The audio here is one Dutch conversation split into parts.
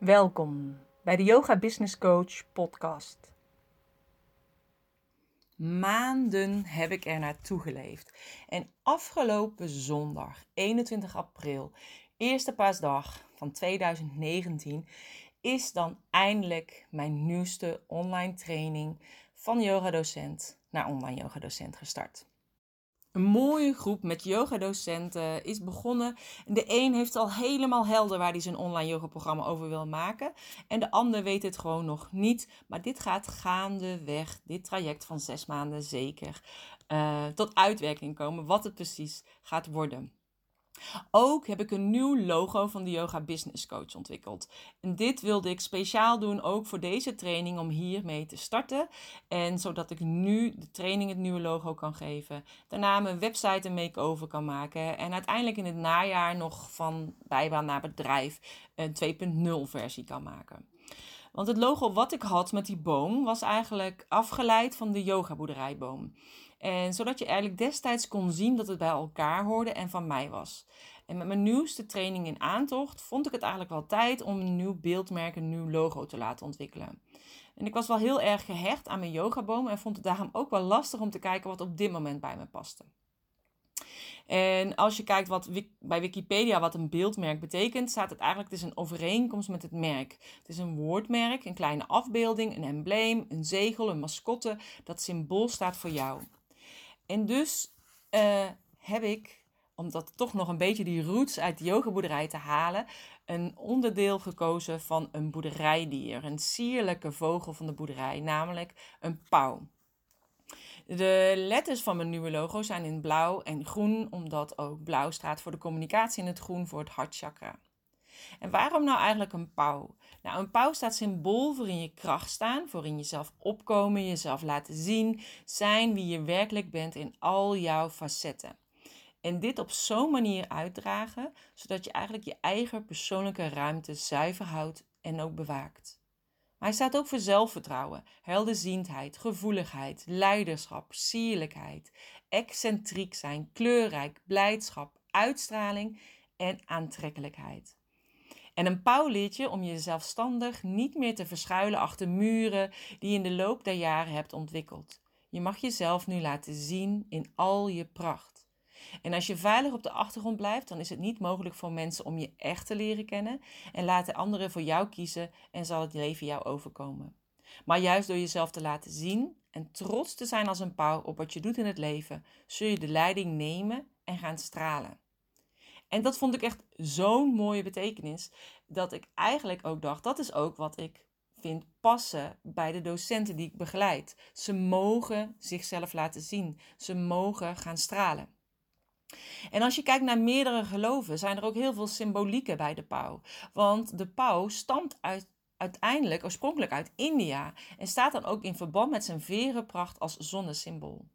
Welkom bij de Yoga Business Coach podcast. Maanden heb ik er naartoe geleefd. En afgelopen zondag, 21 april, eerste paasdag van 2019, is dan eindelijk mijn nieuwste online training van yoga docent naar online yoga docent gestart. Een mooie groep met yogadocenten is begonnen. De een heeft al helemaal helder waar hij zijn online yogaprogramma over wil maken. En de ander weet het gewoon nog niet. Maar dit gaat gaandeweg, dit traject van zes maanden zeker, uh, tot uitwerking komen. Wat het precies gaat worden. Ook heb ik een nieuw logo van de Yoga Business Coach ontwikkeld. En dit wilde ik speciaal doen, ook voor deze training, om hiermee te starten. En zodat ik nu de training het nieuwe logo kan geven. Daarna mijn website een make-over kan maken. En uiteindelijk in het najaar nog van bijbaan naar bedrijf een 2.0 versie kan maken. Want het logo wat ik had met die boom was eigenlijk afgeleid van de yogaboerderijboom. En zodat je eigenlijk destijds kon zien dat het bij elkaar hoorde en van mij was. En met mijn nieuwste training in aantocht vond ik het eigenlijk wel tijd om een nieuw beeldmerk, een nieuw logo te laten ontwikkelen. En ik was wel heel erg gehecht aan mijn yogaboom en vond het daarom ook wel lastig om te kijken wat op dit moment bij me paste. En als je kijkt wat bij Wikipedia wat een beeldmerk betekent, staat het eigenlijk, het is een overeenkomst met het merk. Het is een woordmerk, een kleine afbeelding, een embleem, een zegel, een mascotte. Dat symbool staat voor jou. En dus uh, heb ik, om dat toch nog een beetje die roots uit de yogaboerderij te halen, een onderdeel gekozen van een boerderijdier. Een sierlijke vogel van de boerderij, namelijk een pauw. De letters van mijn nieuwe logo zijn in blauw en groen, omdat ook blauw staat voor de communicatie en het groen voor het hartchakra. En waarom nou eigenlijk een pauw? Nou, een pauw staat symbool voor in je kracht staan, voor in jezelf opkomen, jezelf laten zien, zijn wie je werkelijk bent in al jouw facetten. En dit op zo'n manier uitdragen, zodat je eigenlijk je eigen persoonlijke ruimte zuiver houdt en ook bewaakt. Maar hij staat ook voor zelfvertrouwen, helderziendheid, gevoeligheid, leiderschap, sierlijkheid, excentriek zijn, kleurrijk, blijdschap, uitstraling en aantrekkelijkheid. En een pauw leert je om je zelfstandig niet meer te verschuilen achter muren die je in de loop der jaren hebt ontwikkeld. Je mag jezelf nu laten zien in al je pracht. En als je veilig op de achtergrond blijft, dan is het niet mogelijk voor mensen om je echt te leren kennen en laten anderen voor jou kiezen en zal het leven jou overkomen. Maar juist door jezelf te laten zien en trots te zijn als een pauw op wat je doet in het leven, zul je de leiding nemen en gaan stralen. En dat vond ik echt zo'n mooie betekenis, dat ik eigenlijk ook dacht, dat is ook wat ik vind passen bij de docenten die ik begeleid. Ze mogen zichzelf laten zien, ze mogen gaan stralen. En als je kijkt naar meerdere geloven, zijn er ook heel veel symbolieken bij de pauw. Want de pauw stamt uit, uiteindelijk oorspronkelijk uit India en staat dan ook in verband met zijn verenpracht als zonnesymbool.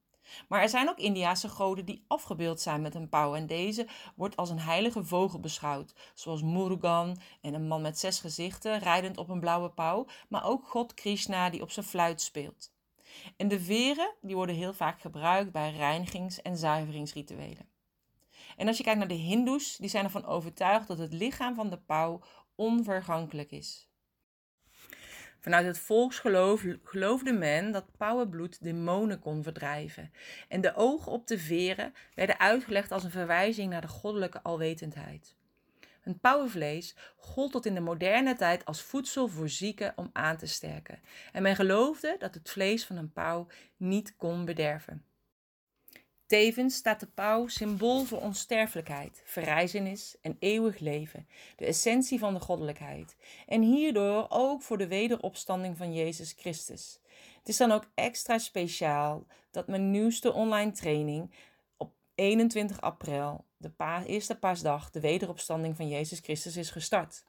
Maar er zijn ook Indiase goden die afgebeeld zijn met een pauw en deze wordt als een heilige vogel beschouwd, zoals Murugan en een man met zes gezichten rijdend op een blauwe pauw, maar ook god Krishna die op zijn fluit speelt. En de veren die worden heel vaak gebruikt bij reinigings- en zuiveringsrituelen. En als je kijkt naar de Hindoes, die zijn ervan overtuigd dat het lichaam van de pauw onvergankelijk is. Vanuit het volksgeloof geloofde men dat pauwenbloed demonen kon verdrijven. En de ogen op de veren werden uitgelegd als een verwijzing naar de goddelijke alwetendheid. Een pauwenvlees gold tot in de moderne tijd als voedsel voor zieken om aan te sterken. En men geloofde dat het vlees van een pauw niet kon bederven. Tevens staat de pauw symbool voor onsterfelijkheid, verrijzenis en eeuwig leven, de essentie van de goddelijkheid. En hierdoor ook voor de wederopstanding van Jezus Christus. Het is dan ook extra speciaal dat mijn nieuwste online training op 21 april, de eerste paasdag, de wederopstanding van Jezus Christus is gestart.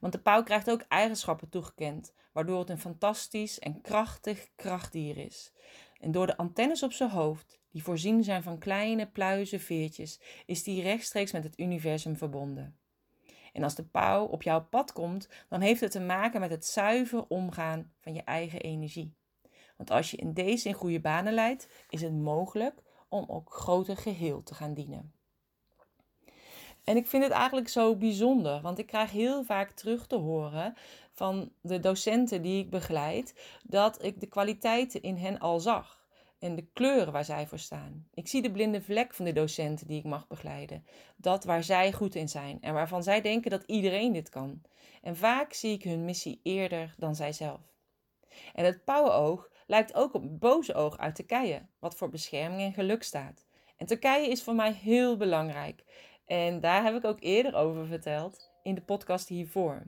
Want de pauw krijgt ook eigenschappen toegekend, waardoor het een fantastisch en krachtig krachtdier is. En door de antennes op zijn hoofd die voorzien zijn van kleine pluizen veertjes, is die rechtstreeks met het universum verbonden. En als de pauw op jouw pad komt, dan heeft het te maken met het zuiver omgaan van je eigen energie. Want als je in deze in goede banen leidt, is het mogelijk om ook groter geheel te gaan dienen. En ik vind het eigenlijk zo bijzonder, want ik krijg heel vaak terug te horen van de docenten die ik begeleid, dat ik de kwaliteiten in hen al zag en de kleuren waar zij voor staan. Ik zie de blinde vlek van de docenten die ik mag begeleiden. Dat waar zij goed in zijn en waarvan zij denken dat iedereen dit kan. En vaak zie ik hun missie eerder dan zijzelf. En het pauwenoog lijkt ook op een boze oog uit Turkije, wat voor bescherming en geluk staat. En Turkije is voor mij heel belangrijk. En daar heb ik ook eerder over verteld in de podcast hiervoor.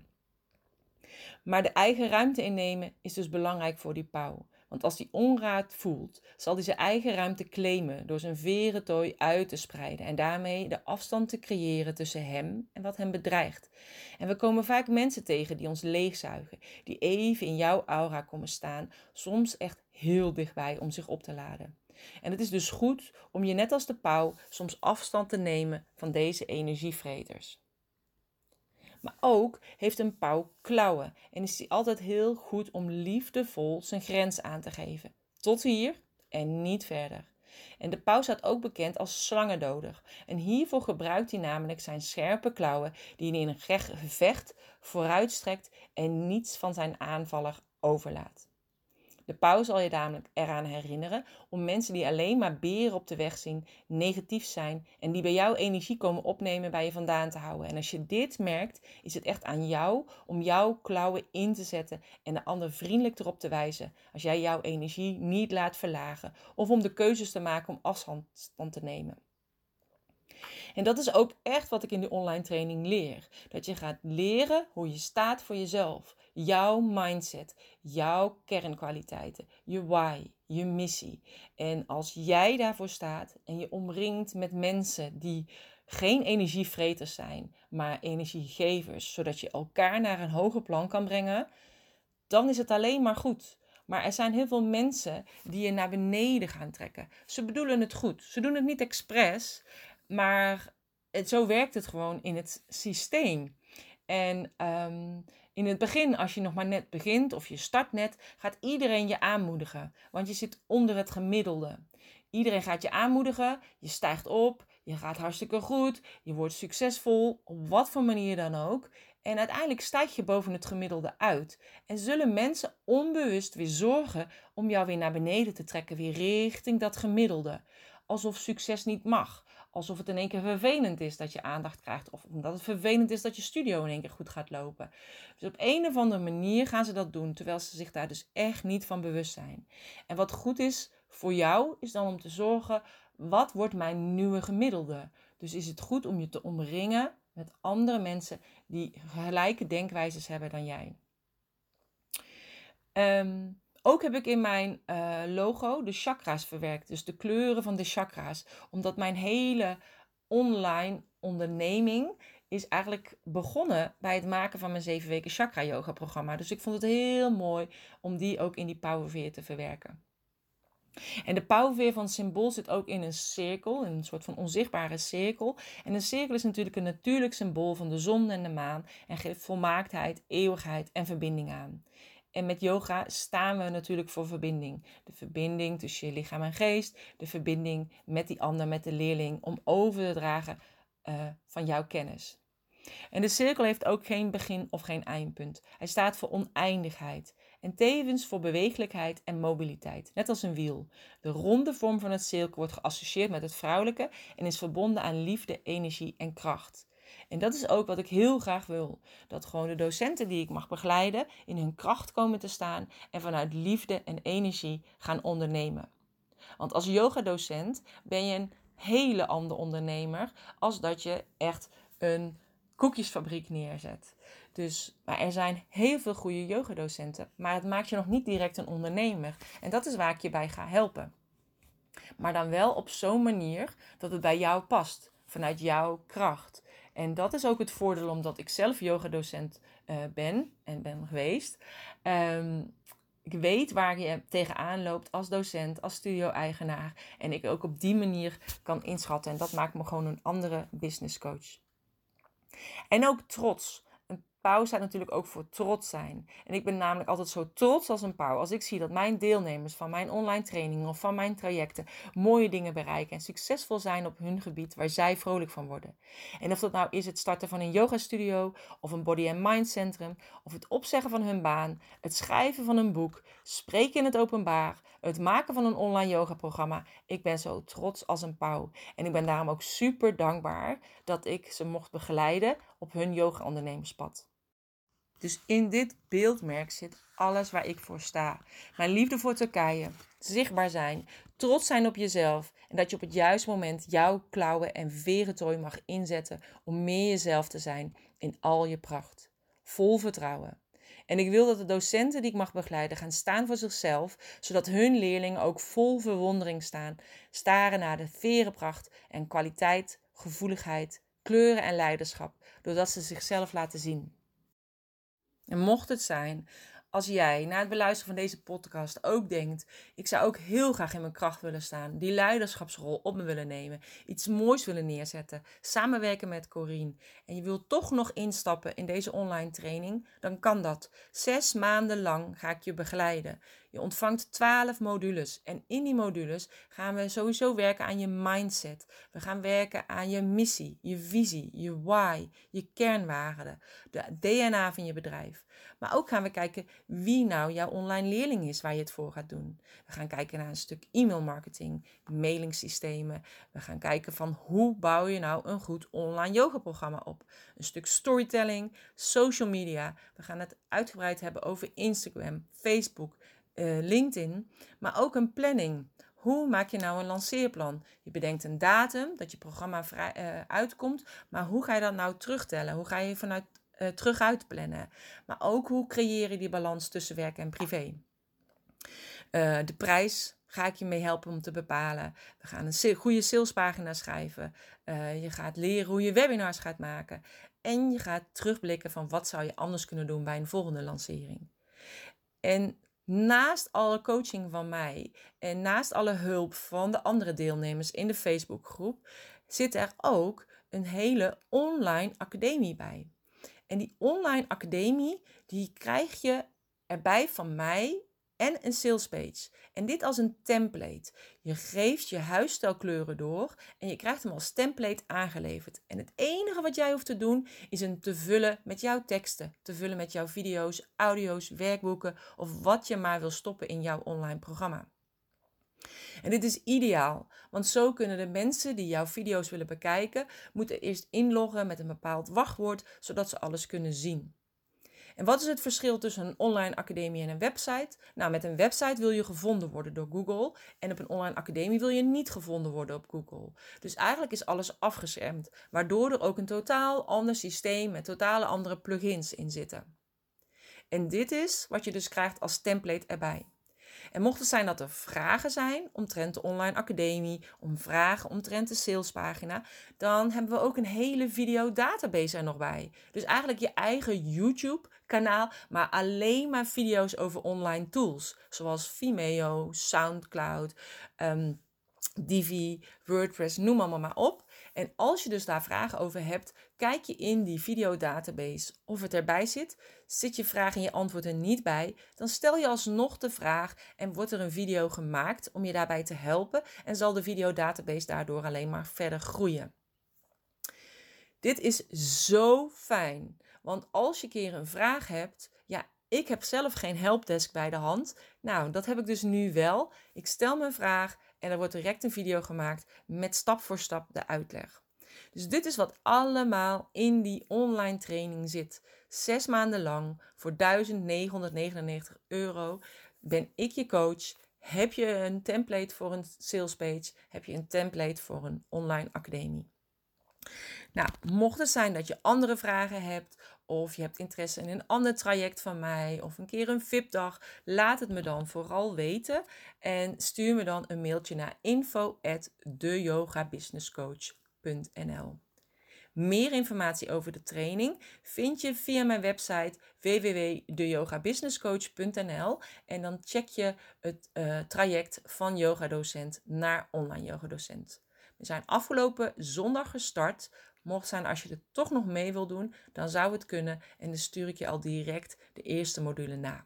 Maar de eigen ruimte innemen is dus belangrijk voor die pauw. Want als hij onraad voelt, zal hij zijn eigen ruimte claimen door zijn verentooi uit te spreiden en daarmee de afstand te creëren tussen hem en wat hem bedreigt. En we komen vaak mensen tegen die ons leegzuigen, die even in jouw aura komen staan, soms echt heel dichtbij om zich op te laden. En het is dus goed om je net als de pauw soms afstand te nemen van deze energievreters. Maar ook heeft een pauw klauwen en is hij altijd heel goed om liefdevol zijn grens aan te geven. Tot hier en niet verder. En de pauw staat ook bekend als slangendoder. En hiervoor gebruikt hij namelijk zijn scherpe klauwen die hij in een gevecht vooruitstrekt en niets van zijn aanvaller overlaat. De pauw zal je namelijk eraan herinneren om mensen die alleen maar beren op de weg zien, negatief zijn en die bij jou energie komen opnemen bij je vandaan te houden. En als je dit merkt, is het echt aan jou om jouw klauwen in te zetten en de ander vriendelijk erop te wijzen als jij jouw energie niet laat verlagen of om de keuzes te maken om afstand te nemen. En dat is ook echt wat ik in de online training leer. Dat je gaat leren hoe je staat voor jezelf. Jouw mindset, jouw kernkwaliteiten, je why, je missie. En als jij daarvoor staat en je omringt met mensen die geen energievreters zijn, maar energiegevers, zodat je elkaar naar een hoger plan kan brengen, dan is het alleen maar goed. Maar er zijn heel veel mensen die je naar beneden gaan trekken. Ze bedoelen het goed. Ze doen het niet expres, maar het, zo werkt het gewoon in het systeem. En um, in het begin, als je nog maar net begint of je start net, gaat iedereen je aanmoedigen. Want je zit onder het gemiddelde. Iedereen gaat je aanmoedigen, je stijgt op, je gaat hartstikke goed, je wordt succesvol, op wat voor manier dan ook. En uiteindelijk stijg je boven het gemiddelde uit. En zullen mensen onbewust weer zorgen om jou weer naar beneden te trekken, weer richting dat gemiddelde. Alsof succes niet mag alsof het in één keer vervelend is dat je aandacht krijgt. Of omdat het vervelend is dat je studio in één keer goed gaat lopen. Dus op een of andere manier gaan ze dat doen, terwijl ze zich daar dus echt niet van bewust zijn. En wat goed is voor jou, is dan om te zorgen, wat wordt mijn nieuwe gemiddelde? Dus is het goed om je te omringen met andere mensen die gelijke denkwijzes hebben dan jij. Um, ook heb ik in mijn uh, logo de chakra's verwerkt, dus de kleuren van de chakra's. Omdat mijn hele online onderneming is eigenlijk begonnen bij het maken van mijn 7 weken chakra yoga programma. Dus ik vond het heel mooi om die ook in die powerveer te verwerken. En de pauwveer van het symbool zit ook in een cirkel, in een soort van onzichtbare cirkel. En een cirkel is natuurlijk een natuurlijk symbool van de zon en de maan en geeft volmaaktheid, eeuwigheid en verbinding aan. En met yoga staan we natuurlijk voor verbinding. De verbinding tussen je lichaam en geest, de verbinding met die ander, met de leerling, om over te dragen uh, van jouw kennis. En de cirkel heeft ook geen begin of geen eindpunt. Hij staat voor oneindigheid en tevens voor beweeglijkheid en mobiliteit, net als een wiel. De ronde vorm van het cirkel wordt geassocieerd met het vrouwelijke en is verbonden aan liefde, energie en kracht. En dat is ook wat ik heel graag wil. Dat gewoon de docenten die ik mag begeleiden in hun kracht komen te staan en vanuit liefde en energie gaan ondernemen. Want als yogadocent ben je een hele andere ondernemer als dat je echt een koekjesfabriek neerzet. Dus, maar er zijn heel veel goede yogadocenten, maar het maakt je nog niet direct een ondernemer. En dat is waar ik je bij ga helpen. Maar dan wel op zo'n manier dat het bij jou past, vanuit jouw kracht. En dat is ook het voordeel omdat ik zelf yogadocent uh, ben en ben geweest. Um, ik weet waar je tegenaan loopt als docent, als studio-eigenaar. En ik ook op die manier kan inschatten. En dat maakt me gewoon een andere business coach. En ook trots. Pauw staat natuurlijk ook voor trots zijn. En ik ben namelijk altijd zo trots als een pauw als ik zie dat mijn deelnemers van mijn online trainingen of van mijn trajecten mooie dingen bereiken en succesvol zijn op hun gebied waar zij vrolijk van worden. En of dat nou is het starten van een yoga studio of een body and mind centrum of het opzeggen van hun baan, het schrijven van een boek, spreken in het openbaar, het maken van een online yoga programma. Ik ben zo trots als een pauw. En ik ben daarom ook super dankbaar dat ik ze mocht begeleiden op hun yoga ondernemerspad. Dus in dit beeldmerk zit alles waar ik voor sta. Mijn liefde voor Turkije, zichtbaar zijn, trots zijn op jezelf en dat je op het juiste moment jouw klauwen en verentooi mag inzetten om meer jezelf te zijn in al je pracht. Vol vertrouwen. En ik wil dat de docenten die ik mag begeleiden gaan staan voor zichzelf, zodat hun leerlingen ook vol verwondering staan, staren naar de verenpracht en kwaliteit, gevoeligheid, kleuren en leiderschap, doordat ze zichzelf laten zien. En mocht het zijn als jij na het beluisteren van deze podcast ook denkt: ik zou ook heel graag in mijn kracht willen staan, die leiderschapsrol op me willen nemen, iets moois willen neerzetten, samenwerken met Corine en je wilt toch nog instappen in deze online training, dan kan dat. Zes maanden lang ga ik je begeleiden. Je ontvangt 12 modules en in die modules gaan we sowieso werken aan je mindset. We gaan werken aan je missie, je visie, je why, je kernwaarden, de DNA van je bedrijf. Maar ook gaan we kijken wie nou jouw online leerling is waar je het voor gaat doen. We gaan kijken naar een stuk e-mail marketing, mailingsystemen. We gaan kijken van hoe bouw je nou een goed online yoga programma op. Een stuk storytelling, social media. We gaan het uitgebreid hebben over Instagram, Facebook, uh, LinkedIn, maar ook een planning. Hoe maak je nou een lanceerplan? Je bedenkt een datum dat je programma vrij, uh, uitkomt, maar hoe ga je dat nou terugtellen? Hoe ga je vanuit uh, terug uitplannen? Maar ook hoe creëer je die balans tussen werk en privé? de prijs ga ik je mee helpen om te bepalen. We gaan een goede salespagina schrijven. je gaat leren hoe je webinars gaat maken. En je gaat terugblikken van wat zou je anders kunnen doen bij een volgende lancering. En naast alle coaching van mij en naast alle hulp van de andere deelnemers in de Facebookgroep, zit er ook een hele online academie bij. En die online academie, die krijg je erbij van mij en een sales page. En dit als een template. Je geeft je huisstijlkleuren door en je krijgt hem als template aangeleverd. En het enige wat jij hoeft te doen is hem te vullen met jouw teksten, te vullen met jouw video's, audio's, werkboeken of wat je maar wil stoppen in jouw online programma. En dit is ideaal, want zo kunnen de mensen die jouw video's willen bekijken, moeten eerst inloggen met een bepaald wachtwoord, zodat ze alles kunnen zien. En wat is het verschil tussen een online academie en een website? Nou, met een website wil je gevonden worden door Google en op een online academie wil je niet gevonden worden op Google. Dus eigenlijk is alles afgeschermd, waardoor er ook een totaal ander systeem met totale andere plugins in zitten. En dit is wat je dus krijgt als template erbij. En mocht het zijn dat er vragen zijn omtrent de online academie, om vragen omtrent de salespagina, dan hebben we ook een hele video database er nog bij. Dus eigenlijk je eigen YouTube kanaal, maar alleen maar video's over online tools, zoals Vimeo, SoundCloud, um, Divi, WordPress, noem allemaal maar op. En als je dus daar vragen over hebt, kijk je in die videodatabase of het erbij zit. Zit je vraag en je antwoord er niet bij, dan stel je alsnog de vraag en wordt er een video gemaakt om je daarbij te helpen en zal de videodatabase daardoor alleen maar verder groeien. Dit is zo fijn, want als je keer een vraag hebt, ja, ik heb zelf geen helpdesk bij de hand. Nou, dat heb ik dus nu wel. Ik stel mijn vraag en er wordt direct een video gemaakt met stap voor stap de uitleg. Dus dit is wat allemaal in die online training zit. Zes maanden lang voor 1999 euro ben ik je coach. Heb je een template voor een sales page? Heb je een template voor een online academie? Nou, mocht het zijn dat je andere vragen hebt of je hebt interesse in een ander traject van mij of een keer een VIP-dag, laat het me dan vooral weten en stuur me dan een mailtje naar info@deyogabusinesscoach.nl. Meer informatie over de training vind je via mijn website www.deyogabusinesscoach.nl en dan check je het uh, traject van yogadocent naar online yogadocent. We zijn afgelopen zondag gestart Mocht zijn als je er toch nog mee wil doen, dan zou het kunnen en dan stuur ik je al direct de eerste module na.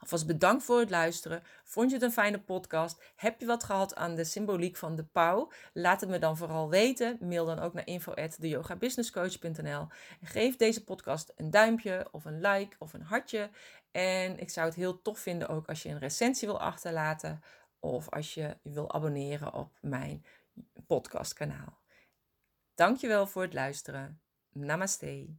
Alvast bedankt voor het luisteren. Vond je het een fijne podcast? Heb je wat gehad aan de symboliek van de pauw? Laat het me dan vooral weten. Mail dan ook naar info@deyogabusinesscoach.nl. Geef deze podcast een duimpje of een like of een hartje. En ik zou het heel tof vinden ook als je een recensie wil achterlaten of als je wil abonneren op mijn podcastkanaal. Dankjewel voor het luisteren. Namaste.